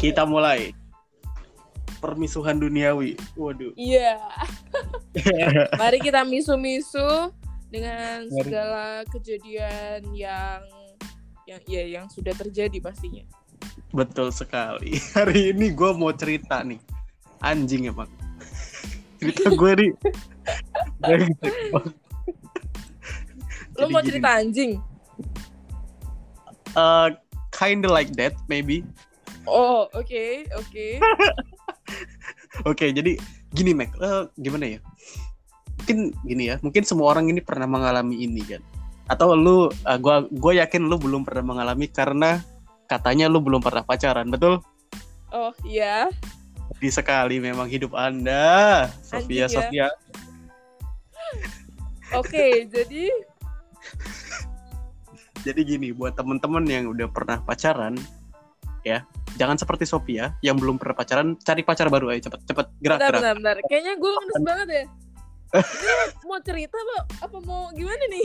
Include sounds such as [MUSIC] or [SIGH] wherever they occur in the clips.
Kita mulai. Permisuhan duniawi. Waduh. Iya. [LAUGHS] Mari kita misu-misu dengan Mari. segala kejadian yang yang ya yang sudah terjadi pastinya. Betul sekali. [LAUGHS] Hari ini gue mau cerita nih. Anjing emang. [LAUGHS] Cerita gue nih. Lo mau gini, cerita anjing? uh, kinda like that maybe. Oh, oke, oke. [LAUGHS] Oke, jadi gini Mac, Eh, gimana ya? Mungkin gini ya, mungkin semua orang ini pernah mengalami ini kan. Atau lu, uh, gua gue yakin lu belum pernah mengalami karena katanya lu belum pernah pacaran, betul? Oh, iya. Di sekali memang hidup anda, Sofia Anjing ya. Sofia. Oke, [LAUGHS] jadi Jadi gini, buat temen-temen yang udah pernah pacaran, ya jangan seperti Sofia yang belum pernah pacaran, cari pacar baru aja cepet cepet gerak bentar, gerak. bentar, bentar. Kayaknya gue ngenes banget ya. [LAUGHS] Mau cerita apa, apa mau gimana nih?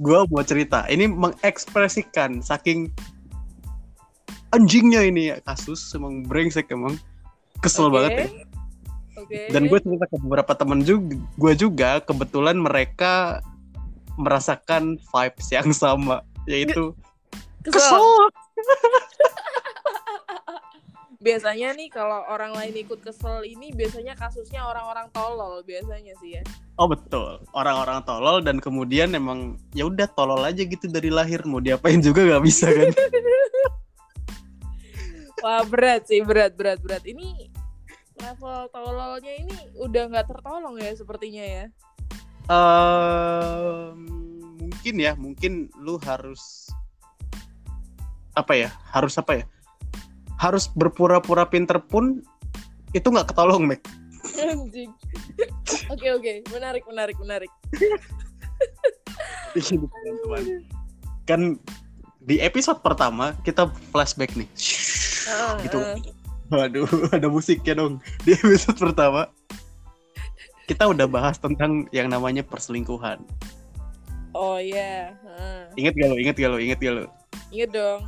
Gue mau cerita, ini mengekspresikan saking anjingnya ini ya kasus emang brengsek emang kesel Oke. banget ya. Oke. Dan gue cerita ke beberapa temen juga, gue juga kebetulan mereka merasakan vibes yang sama, yaitu kesel. kesel. [LAUGHS] Biasanya nih kalau orang lain ikut kesel ini biasanya kasusnya orang-orang tolol biasanya sih ya. Oh betul, orang-orang tolol dan kemudian emang ya udah tolol aja gitu dari lahir mau diapain juga nggak bisa kan? [LAUGHS] Wah berat sih berat berat berat. Ini level tololnya ini udah nggak tertolong ya sepertinya ya. Ehm, mungkin ya, mungkin lu harus apa ya? Harus apa ya? Harus berpura-pura pinter pun itu nggak ketolong, Mek. Anjing. [LAUGHS] Oke oke menarik menarik menarik. Teman-teman. Kan di episode pertama kita flashback nih. Ah, gitu. ah. Waduh, [LAUGHS] ada musiknya dong. Di episode pertama kita udah bahas tentang yang namanya perselingkuhan. Oh iya. ah. Ingat gak lo? Ingat gak lo? Ingat gak lo? Ingat dong.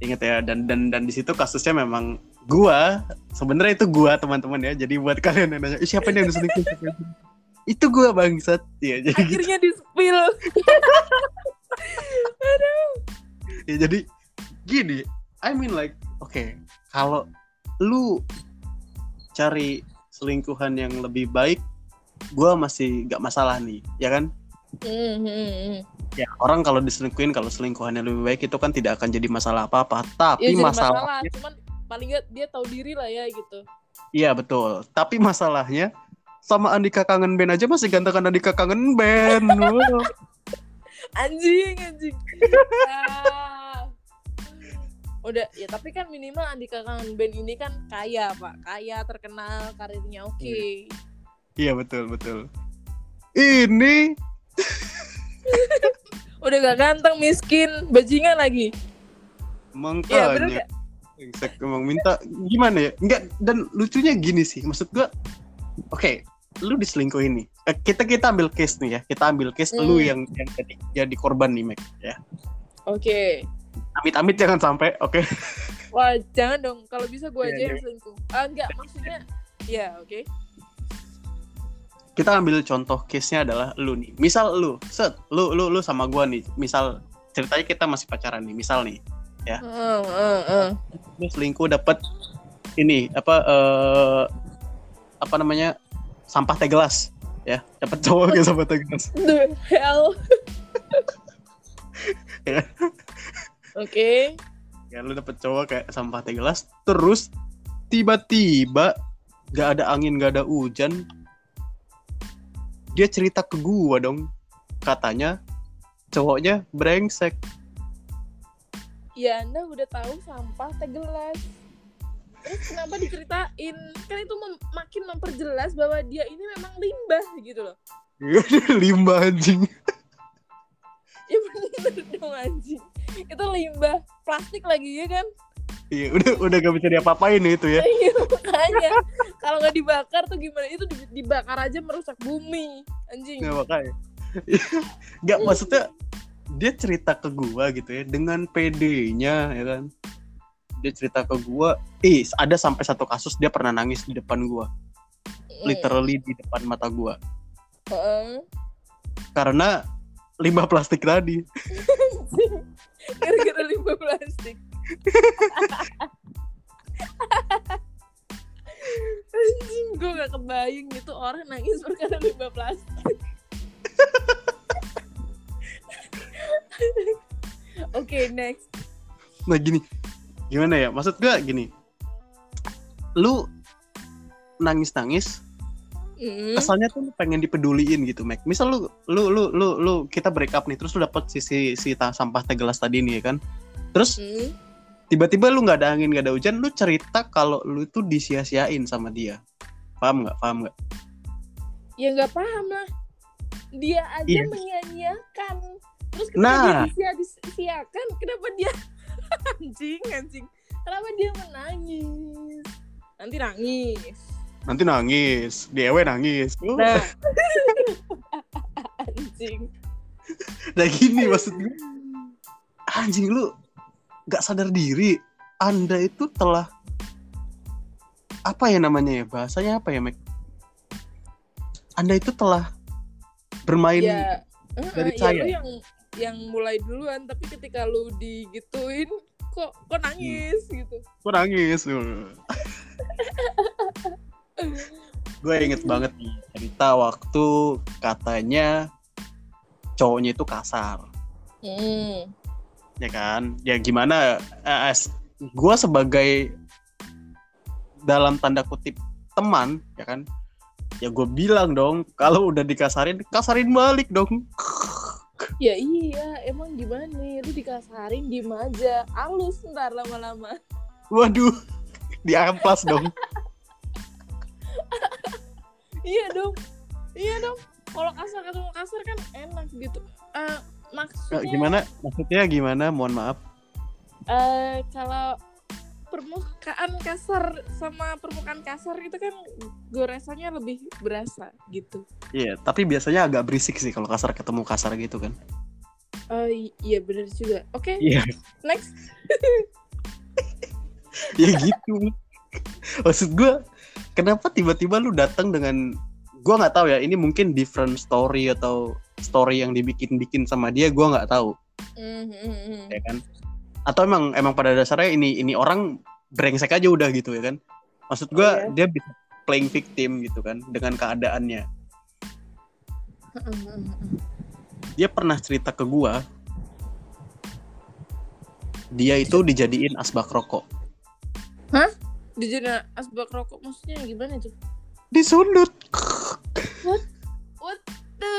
Ingat ya. Dan dan dan di situ kasusnya memang gua. Sebenarnya itu gua teman-teman ya. Jadi buat kalian yang nanya, "Ih, siapa nih yang diselingkuh? [LAUGHS] Siapa yang diselingkuh?" itu gua bangsat ya. Jadi gitu. Akhirnya di spill. [LAUGHS] ya jadi gini. I mean like, oke, kalau lu cari selingkuhan yang lebih baik, gua masih gak masalah nih, ya kan? Hmm, hmm, hmm. Ya, orang kalau diselingkuhin kalau selingkuhannya lebih baik itu kan tidak akan jadi masalah apa-apa. Ya Tapi jadi masalah, masalah, cuman paling nggak dia tahu diri lah ya gitu. iya betul. Tapi masalahnya sama Andika kangen band aja masih gantengan Andika kangen band. [LAUGHS] Wow. Anjing, anjing. Ah. Udah, ya tapi kan minimal Andika Kangen Band ini kan kaya, Pak. Kaya, terkenal, karirnya oke. Iya betul betul. Ini [LAUGHS] Udah gak ganteng, miskin, bajingan lagi. Iya, bener makanya gak? Brengsek, emang minta gimana ya? Enggak dan lucunya gini sih. Maksud gua oke, lu diselingkuhin nih. Eh, kita kita ambil case nih ya. Kita ambil case Hmm. lu yang yang jadi jadi korban nih, Mac ya. Oke. Amit-amit jangan sampai, oke. Wah, jangan dong. Kalau bisa gue aja Iya, yang selingkuh. Ah, enggak, maksudnya... Ya, oke. Kita ambil contoh case-nya adalah lu nih. Misal lu, set, lu lu lu sama gua nih. Misal ceritanya kita masih pacaran nih, misal nih. Heeh, heeh, heeh. Lu selingkuh dapat ini apa eh apa namanya? sampah teh gelas ya. Dapat cowok kayak sampah teh gelas. [LAUGHS] The hell. [LAUGHS] Ya. Oke. Ya lu dapet cowok kayak sampah teh gelas terus tiba-tiba gak ada angin, gak ada hujan. Dia cerita ke gua dong. Katanya cowoknya brengsek. Ya, Anda udah tahu sampah teh gelas. Terus kenapa diceritain? Kan itu mem- makin memperjelas bahwa dia ini memang limbah gitu loh. [LAUGHS] Limbah anjing. Ya bener dong anjing. Itu limbah plastik lagi ya kan? Iya, udah udah gak bisa diapa-apain itu ya. Iya makanya. Kalau nggak dibakar tuh gimana? Itu di- dibakar aja merusak bumi. Anjing. Nggak makanya. [LAUGHS] Gak maksudnya dia cerita ke gua gitu ya dengan PD-nya ya kan. dia cerita ke gua eh ada sampai satu kasus dia pernah nangis di depan gua Mm. literally di depan mata gua Heeh. karena limbah plastik tadi [LAUGHS] gara-gara limbah plastik anjing gue gak kebayang gitu orang nangis perkara limbah plastik. Oke next. Nah gini. Gimana ya? Maksud gua gini. Lu nangis nangis Mm. kesannya tuh pengen dipeduliin gitu Mac. Misal lu lu lu lu lu kita break up nih terus lu dapet si si, si ta- sampah teh gelas tadi nih ya kan? Terus Mm. Tiba-tiba lu nggak ada angin nggak ada hujan lu cerita kalau lu tuh disia-siain sama dia. Paham nggak? Paham nggak? Ya nggak paham lah. Dia aja Iya. menyanyiakan terus ketika Nah. dia disia-siakan kenapa dia [LAUGHS] anjing anjing. Kenapa dia menangis? Nanti nangis. Nanti nangis. Diewe nangis. Lu nah [LAUGHS] anjing. Nah gini maksud gue anjing lu nggak sadar diri anda itu telah apa ya namanya ya bahasanya apa ya Mac anda itu telah bermain ya dari eh, ya saya. yang yang mulai duluan tapi ketika lu digituin kok kok nangis gitu? Gue nangis? Gue inget [LAUGHS] banget nih cerita waktu katanya cowoknya itu kasar. Hmm. Ya kan? Ya gimana eh, gue sebagai dalam tanda kutip teman ya kan? Ya gue bilang dong kalau udah dikasarin kasarin balik dong. [LAUGHS] Ya iya emang gimana lu dikasarin diem aja halus ntar lama-lama. Waduh diamplas dong. [LAUGHS] Iya dong. Iya dong. Kalau kasar ketemu kasar kan enak gitu. Eh, maksudnya gimana? Maksudnya gimana? Mohon maaf. Eh kalau permukaan kasar sama permukaan kasar itu kan goresannya lebih berasa gitu. Iya tapi biasanya agak berisik sih kalau kasar ketemu kasar gitu kan. Eh iya bener juga. Oke iya. next. [LAUGHS] Ya gitu. Maksud gue kenapa tiba-tiba lu datang dengan gue nggak tahu ya ini mungkin different story atau story yang dibikin-bikin sama dia gue nggak tahu. Hmm, hmm, hmm. ya kan? Atau emang emang pada dasarnya ini ini orang brengsek aja udah gitu ya kan? Maksud gue Oh, iya. dia bisa playing victim gitu kan dengan keadaannya. Hmm, hmm, hmm. dia pernah cerita ke gue dia itu dijadiin asbak rokok. Di zona asbak rokok maksudnya gimana tuh disundut. What? The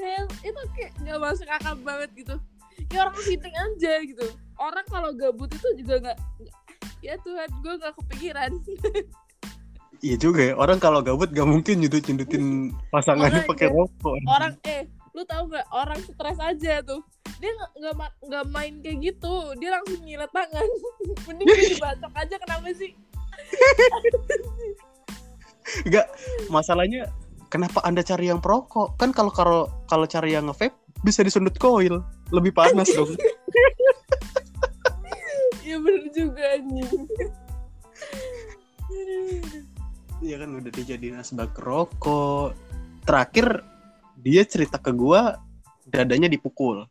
hell itu kayak nggak masuk akal banget gitu. Kayak orang fitting aja gitu. Orang kalau gabut itu juga nggak ya Tuhan gue nggak kepikiran. [LAUGHS] Iya juga ya, orang kalau gabut gak mungkin nyundut-nyundutin pasangannya Makanya. pakai rokok. orang eh lu tahu nggak orang stres aja tuh. Dia nggak nggak ma- nggak main kayak gitu. Dia langsung nyilet tangan. [LAUGHS] Mending dia dibacok aja kenapa sih? [LAUGHS] Enggak, masalahnya kenapa Anda cari yang perokok? Kan kalau kalau kalau cari yang nge-vape bisa disundut koil, lebih panas dong. [LAUGHS] ya bener juga nih Iya kan udah dijadiin asbak rokok. Terakhir dia cerita ke gua dadanya dipukul.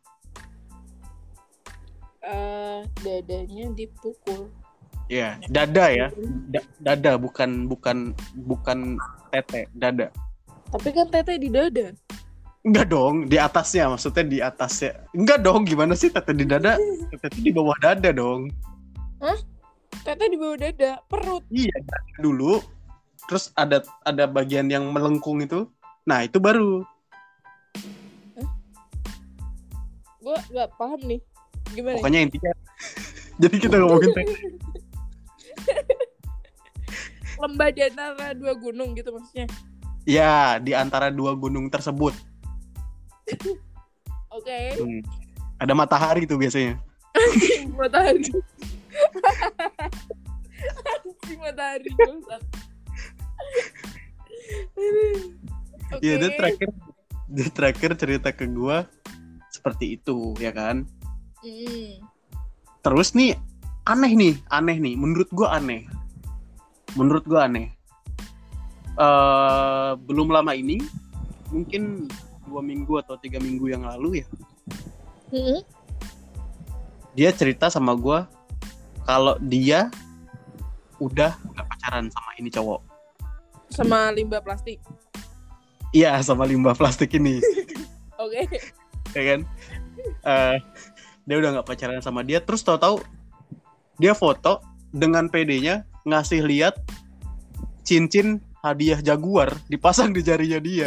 eh dadanya dipukul Iya, dada ya. Da- dada bukan bukan bukan tete, dada. Tapi kan tete di dada Enggak dong, di atasnya maksudnya di atasnya. Enggak dong, gimana sih tete di dada? [LAUGHS] Tete di bawah dada dong. tete di bawah dada perut Iya, dulu. Terus ada ada bagian yang melengkung itu. Nah, itu baru. gue nggak paham nih gimana Pokoknya intinya [LAUGHS] Jadi kita ngomongin tete. [LAUGHS] lembah di antara dua gunung gitu maksudnya Ya, di antara dua gunung tersebut. oke Hmm. Ada matahari tuh biasanya. matahari Anjing matahari. Iya, dia terakhir dia terakhir cerita ke gua seperti itu, ya kan? Mm. Terus nih aneh nih aneh nih menurut gue aneh menurut gue aneh eh belum lama ini mungkin dua minggu atau tiga minggu yang lalu ya. Mm-mm. dia cerita sama gue kalau dia udah nggak pacaran sama ini cowok. Sama limbah plastik. Iya sama limbah plastik ini. [LAUGHS] Oke. Ya kan? Eh, dia udah nggak pacaran sama dia terus tahu-tahu dia foto dengan PD-nya ngasih lihat cincin hadiah jaguar dipasang di jarinya dia.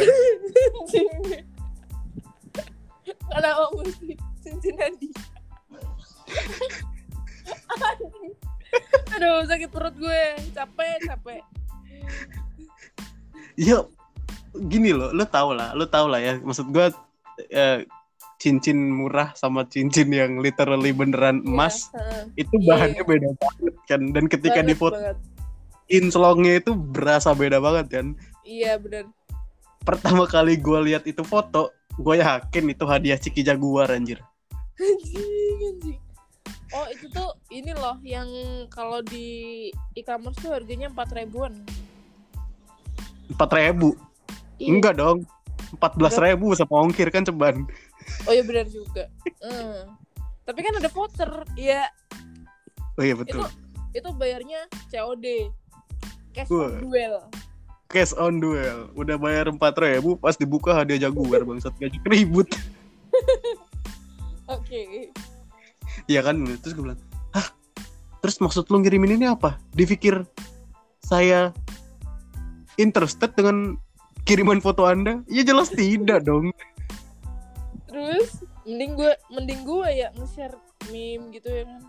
Kenapa mesti cincin hadiah [LAUGHS] aduh sakit perut gue. Capek capek. Ya gini loh lo tau lah lo tau lah ya. Maksud gue eh, cincin murah sama cincin yang literally beneran emas Iya, heeh. itu Iya, bahannya beda banget kan. Dan ketika di foto. Inslongnya itu berasa beda banget kan? Iya bener. Pertama kali gue lihat itu foto gue yakin itu hadiah Ciki Jaguar anjir. Anjing anjing. Oh itu tuh ini loh yang kalau di e-commerce tuh harganya empat ribuan. Empat ribu? Iya. enggak dong. Empat belas ribu sama ongkir kan ceban. Oh iya benar juga. Hmm. tapi kan ada voucher ya oh iya betul. Itu bayarnya COD cash on duel. Cash on duel. Udah bayar empat ribu pas dibuka hadiah Jaguar bangsat. Gaji ribut. [LAUGHS] Oke. Iya kan? Terus gue bilang hah? Terus maksud lu ngirimin ini apa? Dipikir saya interested dengan kiriman foto anda? Ya jelas tidak dong. Terus mending gue mending gue ya nge-share meme gitu ya kan?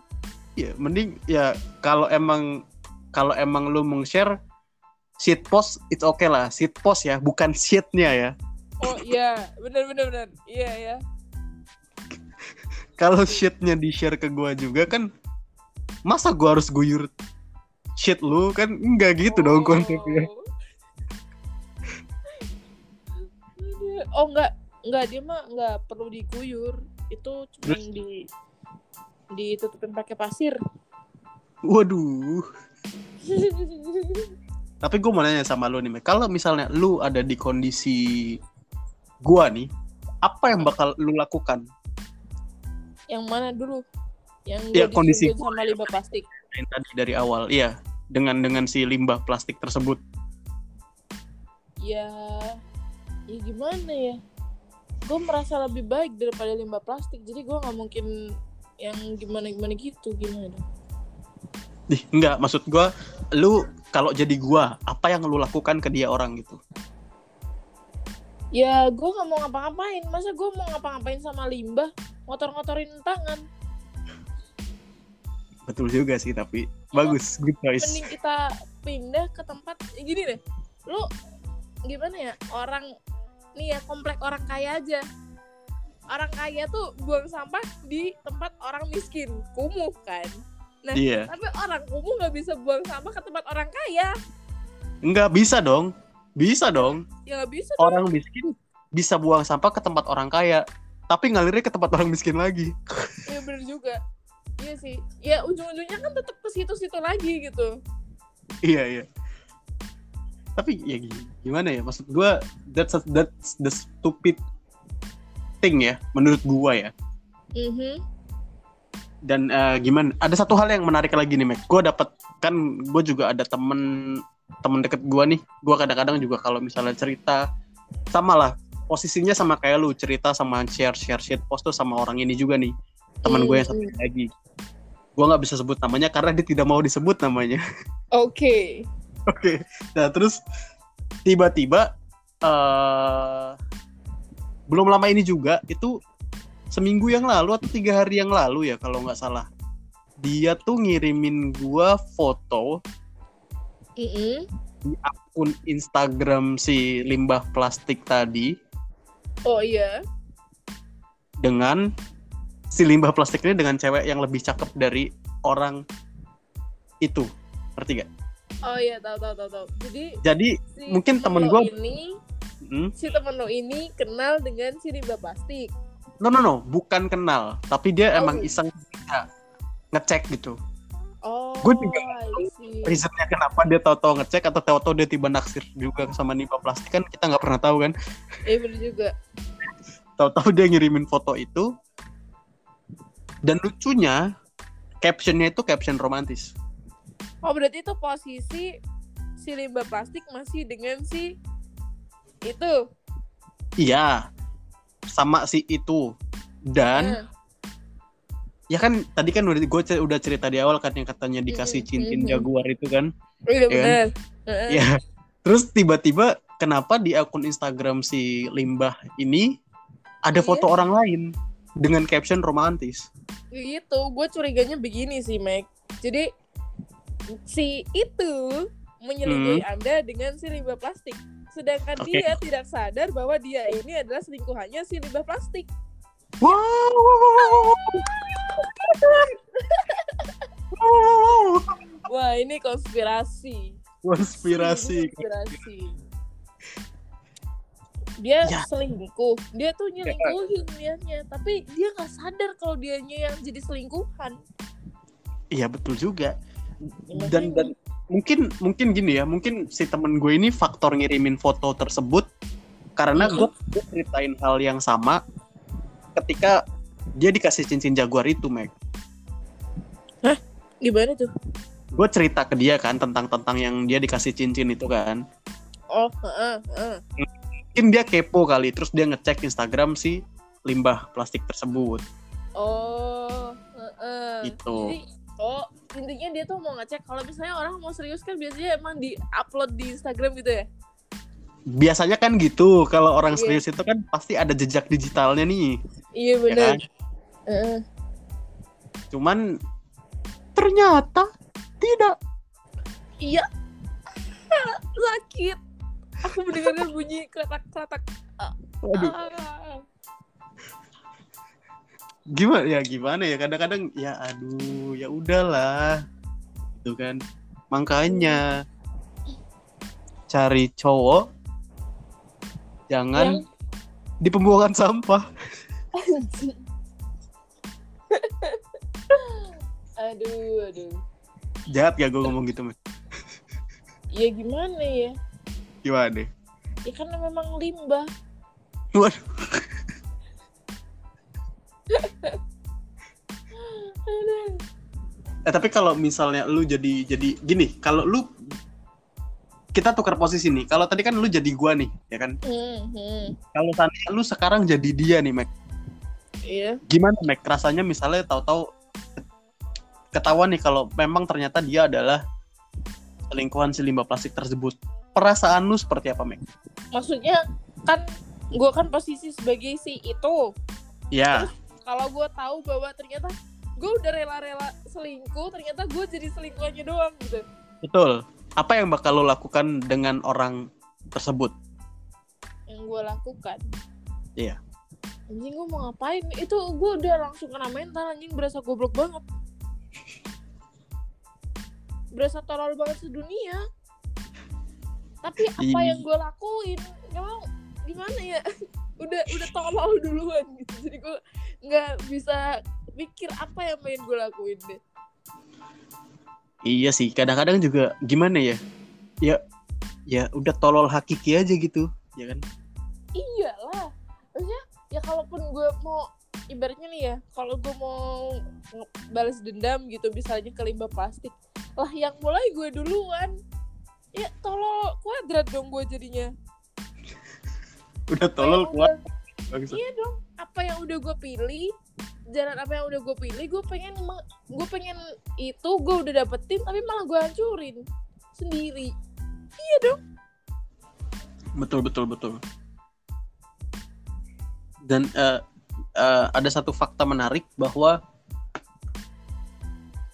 Ya mending ya kalau emang kalau emang lu meng-share shit post it's okay lah. Shit post ya bukan shitnya ya. Oh iya. Benar benar benar iya ya [LAUGHS] kalau shitnya di share ke gua juga kan masa gua harus guyur shit lu? Kan enggak gitu dong konsepnya. [LAUGHS] Oh enggak enggak dia mah enggak perlu diguyur. Itu cuma di ditutupin pakai pasir. Waduh tapi gue mau nanya sama lu nih kalau misalnya lu ada di kondisi gua nih apa yang bakal lu lakukan? Yang mana dulu? Yang Ya, kondisi sama limbah plastik. Yang tadi dari awal. Iya dengan dengan si limbah plastik tersebut. Ya ya gimana ya? Gue merasa lebih baik daripada limbah plastik. Jadi gue nggak mungkin yang gimana gimana gitu gimana? dong Ih, enggak maksud gua lu kalau jadi gua apa yang lu lakukan ke dia orang gitu? Ya gue nggak mau ngapa-ngapain. Masa gue mau ngapa-ngapain sama limbah? Ngotor-ngotorin tangan. Betul juga sih tapi bagus good choice. Mending kita pindah ke tempat ya gini deh. Lu gimana ya? Orang nih ya komplek orang kaya aja. Orang kaya tuh buang sampah di tempat orang miskin kumuh kan nah iya. tapi orang kumuh nggak bisa buang sampah ke tempat orang kaya. Enggak bisa dong. Bisa dong. Ya nggak bisa orang miskin bisa buang sampah ke tempat orang kaya tapi ngalirnya ke tempat orang miskin lagi. Iya bener juga. Iya sih. Ya ujung-ujungnya kan tetap ke situ-situ lagi gitu. Iya iya. Tapi ya gi- gimana ya? Maksud gua that's that's the stupid thing ya menurut gua ya. Mhm. Dan eh, gimana? Ada satu hal yang menarik lagi nih Mac. Gue dapat kan gue juga ada temen temen deket gue nih. Gue kadang-kadang juga kalau misalnya cerita sama lah. Posisinya sama kayak lu cerita sama share share shit post tuh sama orang ini juga nih. Teman gue yang satu Hmm. lagi. Gue nggak bisa sebut namanya karena dia tidak mau disebut namanya. [LAUGHS] Oke. Oke, nah terus tiba-tiba eh belum lama ini juga itu seminggu yang lalu atau tiga hari yang lalu ya kalau nggak salah. Dia tuh ngirimin gua foto Mhm. di akun Instagram si limbah plastik tadi. Oh iya. Dengan si limbah plastik ini dengan cewek yang lebih cakep dari orang itu. Ngerti gak? oh iya tahu tahu tahu tahu. Jadi Jadi si Mungkin temen gua- ini hmm, si temen lo ini kenal dengan si limbah plastik no no no bukan kenal tapi dia Oh. emang iseng ya, ngecek gitu Gua juga I see. reasonnya kenapa dia tahu-tahu ngecek atau tahu-tahu dia tiba naksir juga sama limbah plastik kan kita nggak pernah tahu kan Iya bener juga. tahu-tahu dia ngirimin foto itu dan lucunya captionnya itu caption romantis Oh berarti itu posisi si limbah plastik masih dengan si itu. iya sama si itu dan Nah, ya kan tadi kan udah gue udah cerita di awal kan yang katanya dikasih Mhm, cincin mhm. jaguar itu kan iya kan? [LAUGHS] ya terus tiba-tiba kenapa di akun Instagram si limbah ini ada Iya. foto orang lain dengan caption romantis Gitu, gue curiganya begini sih, Mac. Jadi si itu menyelingkuhi Anda dengan si limbah plastik. Sedangkan Oke. dia tidak sadar bahwa dia ini adalah selingkuhannya si limbah plastik. wow, wow, wow, wow. Wow. Wah, ini konspirasi. konspirasi Konspirasi. Dia Ya. selingkuh. Dia tuh nyelingkuhin niatnya, tapi dia nggak sadar kalau dianya yang jadi selingkuhan. iya betul juga Ya, dan makanya dan mungkin mungkin gini ya mungkin si temen gue ini faktor ngirimin foto tersebut karena Mhm. gue gue ceritain hal yang sama ketika dia dikasih cincin jaguar itu Meg gimana tuh? gue cerita ke dia kan tentang tentang yang dia dikasih cincin itu kan Oh, heeh, heeh. mungkin dia kepo kali terus dia ngecek Instagram si limbah plastik tersebut Oh, heeh. Gitu. Jadi, oh intinya dia tuh mau ngecek kalau misalnya orang mau serius kan biasanya emang di upload di Instagram gitu ya. biasanya kan gitu kalau orang Iya. serius itu kan pasti ada jejak digitalnya nih Iya ya benar. kan? Heeh. cuman ternyata tidak Iya. [LAUGHS] Sakit. Aku mendengarkan bunyi keratak-keratak. Waduh, Ah. Gimana? Ya gimana ya? Kadang-kadang ya aduh ya udahlah. Itu kan. Makanya cari cowok jangan Yang- di pembuangan sampah. [LAUGHS] Aduh, aduh. jahat gak gue ngomong gitu men Ya gimana ya? gimana deh? Ya karena memang limbah. waduh eh tapi kalau misalnya lu jadi jadi gini kalau lu kita tukar posisi nih. Kalau tadi kan lu jadi gua nih ya kan? Hmm, hmm. kalau seandainya lu sekarang jadi dia nih Mac. Iya. gimana Mac? Rasanya misalnya tahu-tahu ketahuan nih kalau memang ternyata dia adalah selingkuhan si limbah plastik tersebut. Perasaan lu seperti apa Mac? Maksudnya kan gue kan posisi sebagai si itu. ya Kalau gue tahu bahwa ternyata gue udah rela-rela selingkuh, ternyata gue jadi selingkuhannya doang gitu. betul apa yang bakal lu lakukan dengan orang tersebut Yang gue lakukan. Iya. Anjing gue mau ngapain? Itu gue udah langsung kena mental anjing berasa goblok banget. Berasa tolol banget sedunia. Tapi apa Ini- yang gue lakuin? Mau gimana ya? [LAUGHS] udah udah tolol duluan gitu. Jadi gue nggak bisa mikir apa yang pengen gue lakuin deh. iya sih kadang-kadang juga gimana ya ya ya udah tolol hakiki aja gitu ya kan Iyalah. Maksudnya ya kalaupun gue mau ibaratnya nih ya, kalau gue mau balas dendam gitu misalnya ke limbah plastik, lah yang mulai gue duluan. Ya tolol kuadrat dong gue jadinya. udah tolol Bangsat. Iya dong. Apa yang udah gue pilih, jalan apa yang udah gue pilih, gue pengen gue pengen itu gue udah dapetin tapi malah gue hancurin sendiri. betul betul betul. Dan eh, eh, ada satu fakta menarik bahwa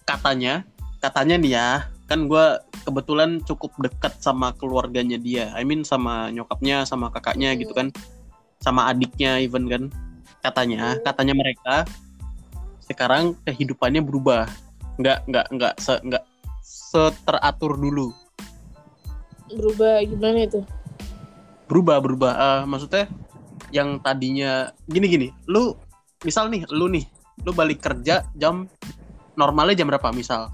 katanya katanya nih ya kan gue kebetulan cukup dekat sama keluarganya dia. I mean sama nyokapnya sama kakaknya Hmm. gitu kan. Sama adiknya even kan katanya katanya mereka sekarang kehidupannya berubah. Nggak nggak nggak se nggak seteratur dulu. Berubah gimana itu? berubah berubah. Eh, maksudnya yang tadinya gini gini. Lu misal nih lu nih lu balik kerja jam normalnya jam berapa misal?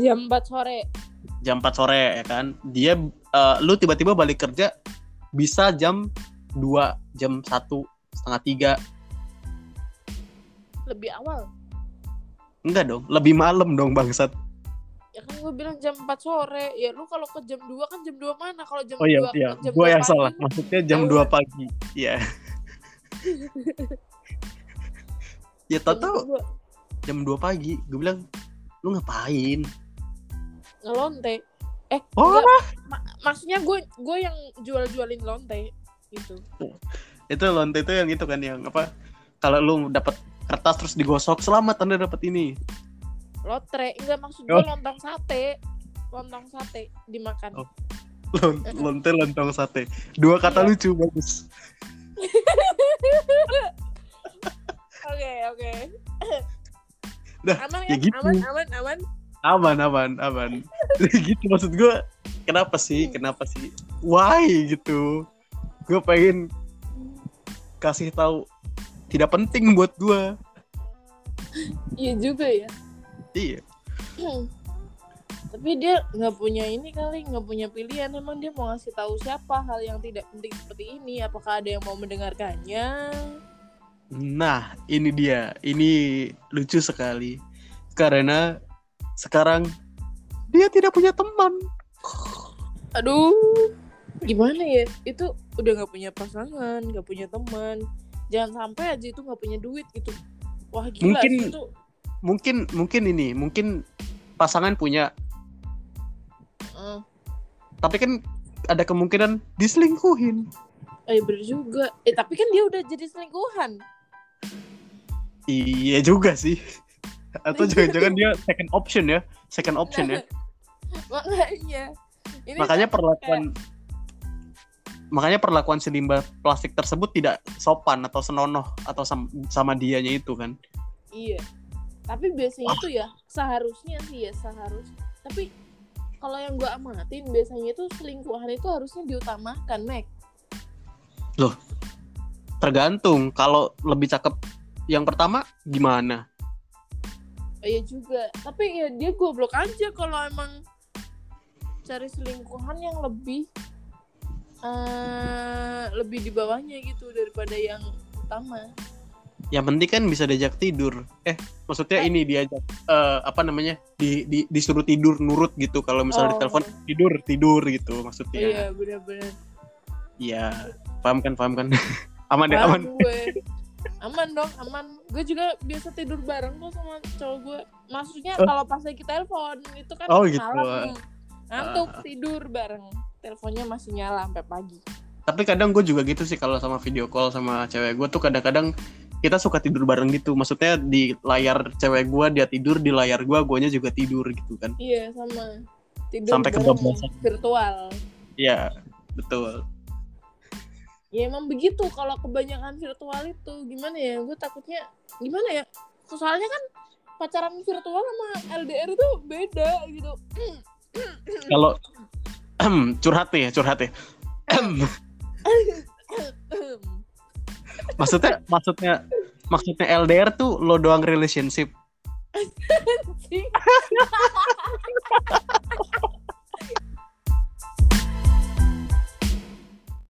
Jam 4 sore. Jam 4 sore ya kan? Dia eh, lu tiba-tiba balik kerja bisa jam 2 jam satu setengah tiga. Lebih awal? Enggak dong lebih malam dong bangsat. Ya kan gue bilang jam 4 sore. Ya lu kalau ke jam 2 kan jam 2 mana? Kalau jam oh iya 2 iya. jam gue 2 yang pagi, salah maksudnya jam jauh. 2 pagi. Iya. [LAUGHS] Ya tau jam tau dua jam 2 pagi. Gue bilang lu ngapain? Ngelonte. Eh oh enggak, ma- maksudnya gue gue yang jual-jualin lonte gitu itu lonte itu yang itu kan yang apa kalau lu dapat kertas terus digosok selamat anda dapat ini. Lotre enggak maksud gue Oh. lontong sate. Lontong sate dimakan. Oh. Lon- [LAUGHS] lonte lontong sate. Dua kata Iya. lucu bagus. [LAUGHS] Oke oke. [LAUGHS] Dah, aman ya kan gitu. aman aman aman? Aman aman aman. Gitu maksud gue kenapa sih Hmm. kenapa sih? Why gitu? Gue pengen kasih tahu tidak penting buat gue iya juga ya. Iya. Tapi dia nggak punya ini kali nggak punya pilihan. Emang dia mau ngasih tahu siapa hal yang tidak penting seperti ini? Apakah ada yang mau mendengarkannya? Nah ini dia. Ini lucu sekali. Karena sekarang dia tidak punya teman. Aduh gimana ya? Itu udah nggak punya pasangan nggak punya teman. Jangan sampai aja itu nggak punya duit gitu. Wah gila Mungkin- itu mungkin mungkin ini mungkin pasangan punya. Eh, tapi kan ada kemungkinan diselingkuhin. Eh bener juga. Eh tapi kan dia udah jadi selingkuhan. Iya juga sih. Atau jangan-jangan dia second option ya. Second option ya. Makanya. Ini makanya perlakuan makanya perlakuan si limbah plastik tersebut tidak sopan atau senonoh atau sam- sama dianya itu kan Iya. Tapi biasanya itu ya seharusnya sih ya seharus. Tapi kalau yang gue amatin biasanya itu selingkuhan itu harusnya diutamakan, Mac. tergantung kalau lebih cakep yang pertama gimana Oh, iya juga. Tapi ya dia goblok aja kalau emang cari selingkuhan yang lebih eh lebih di bawahnya gitu daripada yang utama. yang penting kan bisa diajak tidur eh maksudnya Eh. ini diajak eh, apa namanya di, di disuruh tidur nurut gitu kalau misalnya Oh. ditelepon tidur tidur gitu maksudnya iya benar-benar. iya paham kan paham kan [LAUGHS] aman ya Paham aman gue. [LAUGHS] Aman dong, aman. Gue juga biasa tidur bareng kok sama cowok gue. Maksudnya Oh. kalau pas lagi telepon itu kan Oh, gitu. malam ngantuk Ah. tidur bareng. Teleponnya masih nyala sampai pagi. tapi kadang gue juga gitu sih kalau sama video call sama cewek gue tuh kadang-kadang kita suka tidur bareng gitu maksudnya di layar cewek gue dia tidur di layar gue guanya juga tidur gitu kan Iya sama. Tidur Sampai kebablasan. virtual. iya betul Ya emang begitu kalau kebanyakan virtual itu gimana ya? Gue takutnya gimana ya? Soalnya kan pacaran virtual sama LDR itu beda gitu. [CLEARS THROAT] kalau [CLEARS THROAT] curhat nih, curhat nih. maksudnya maksudnya maksudnya LDR tuh lo doang relationship. [LAUGHS]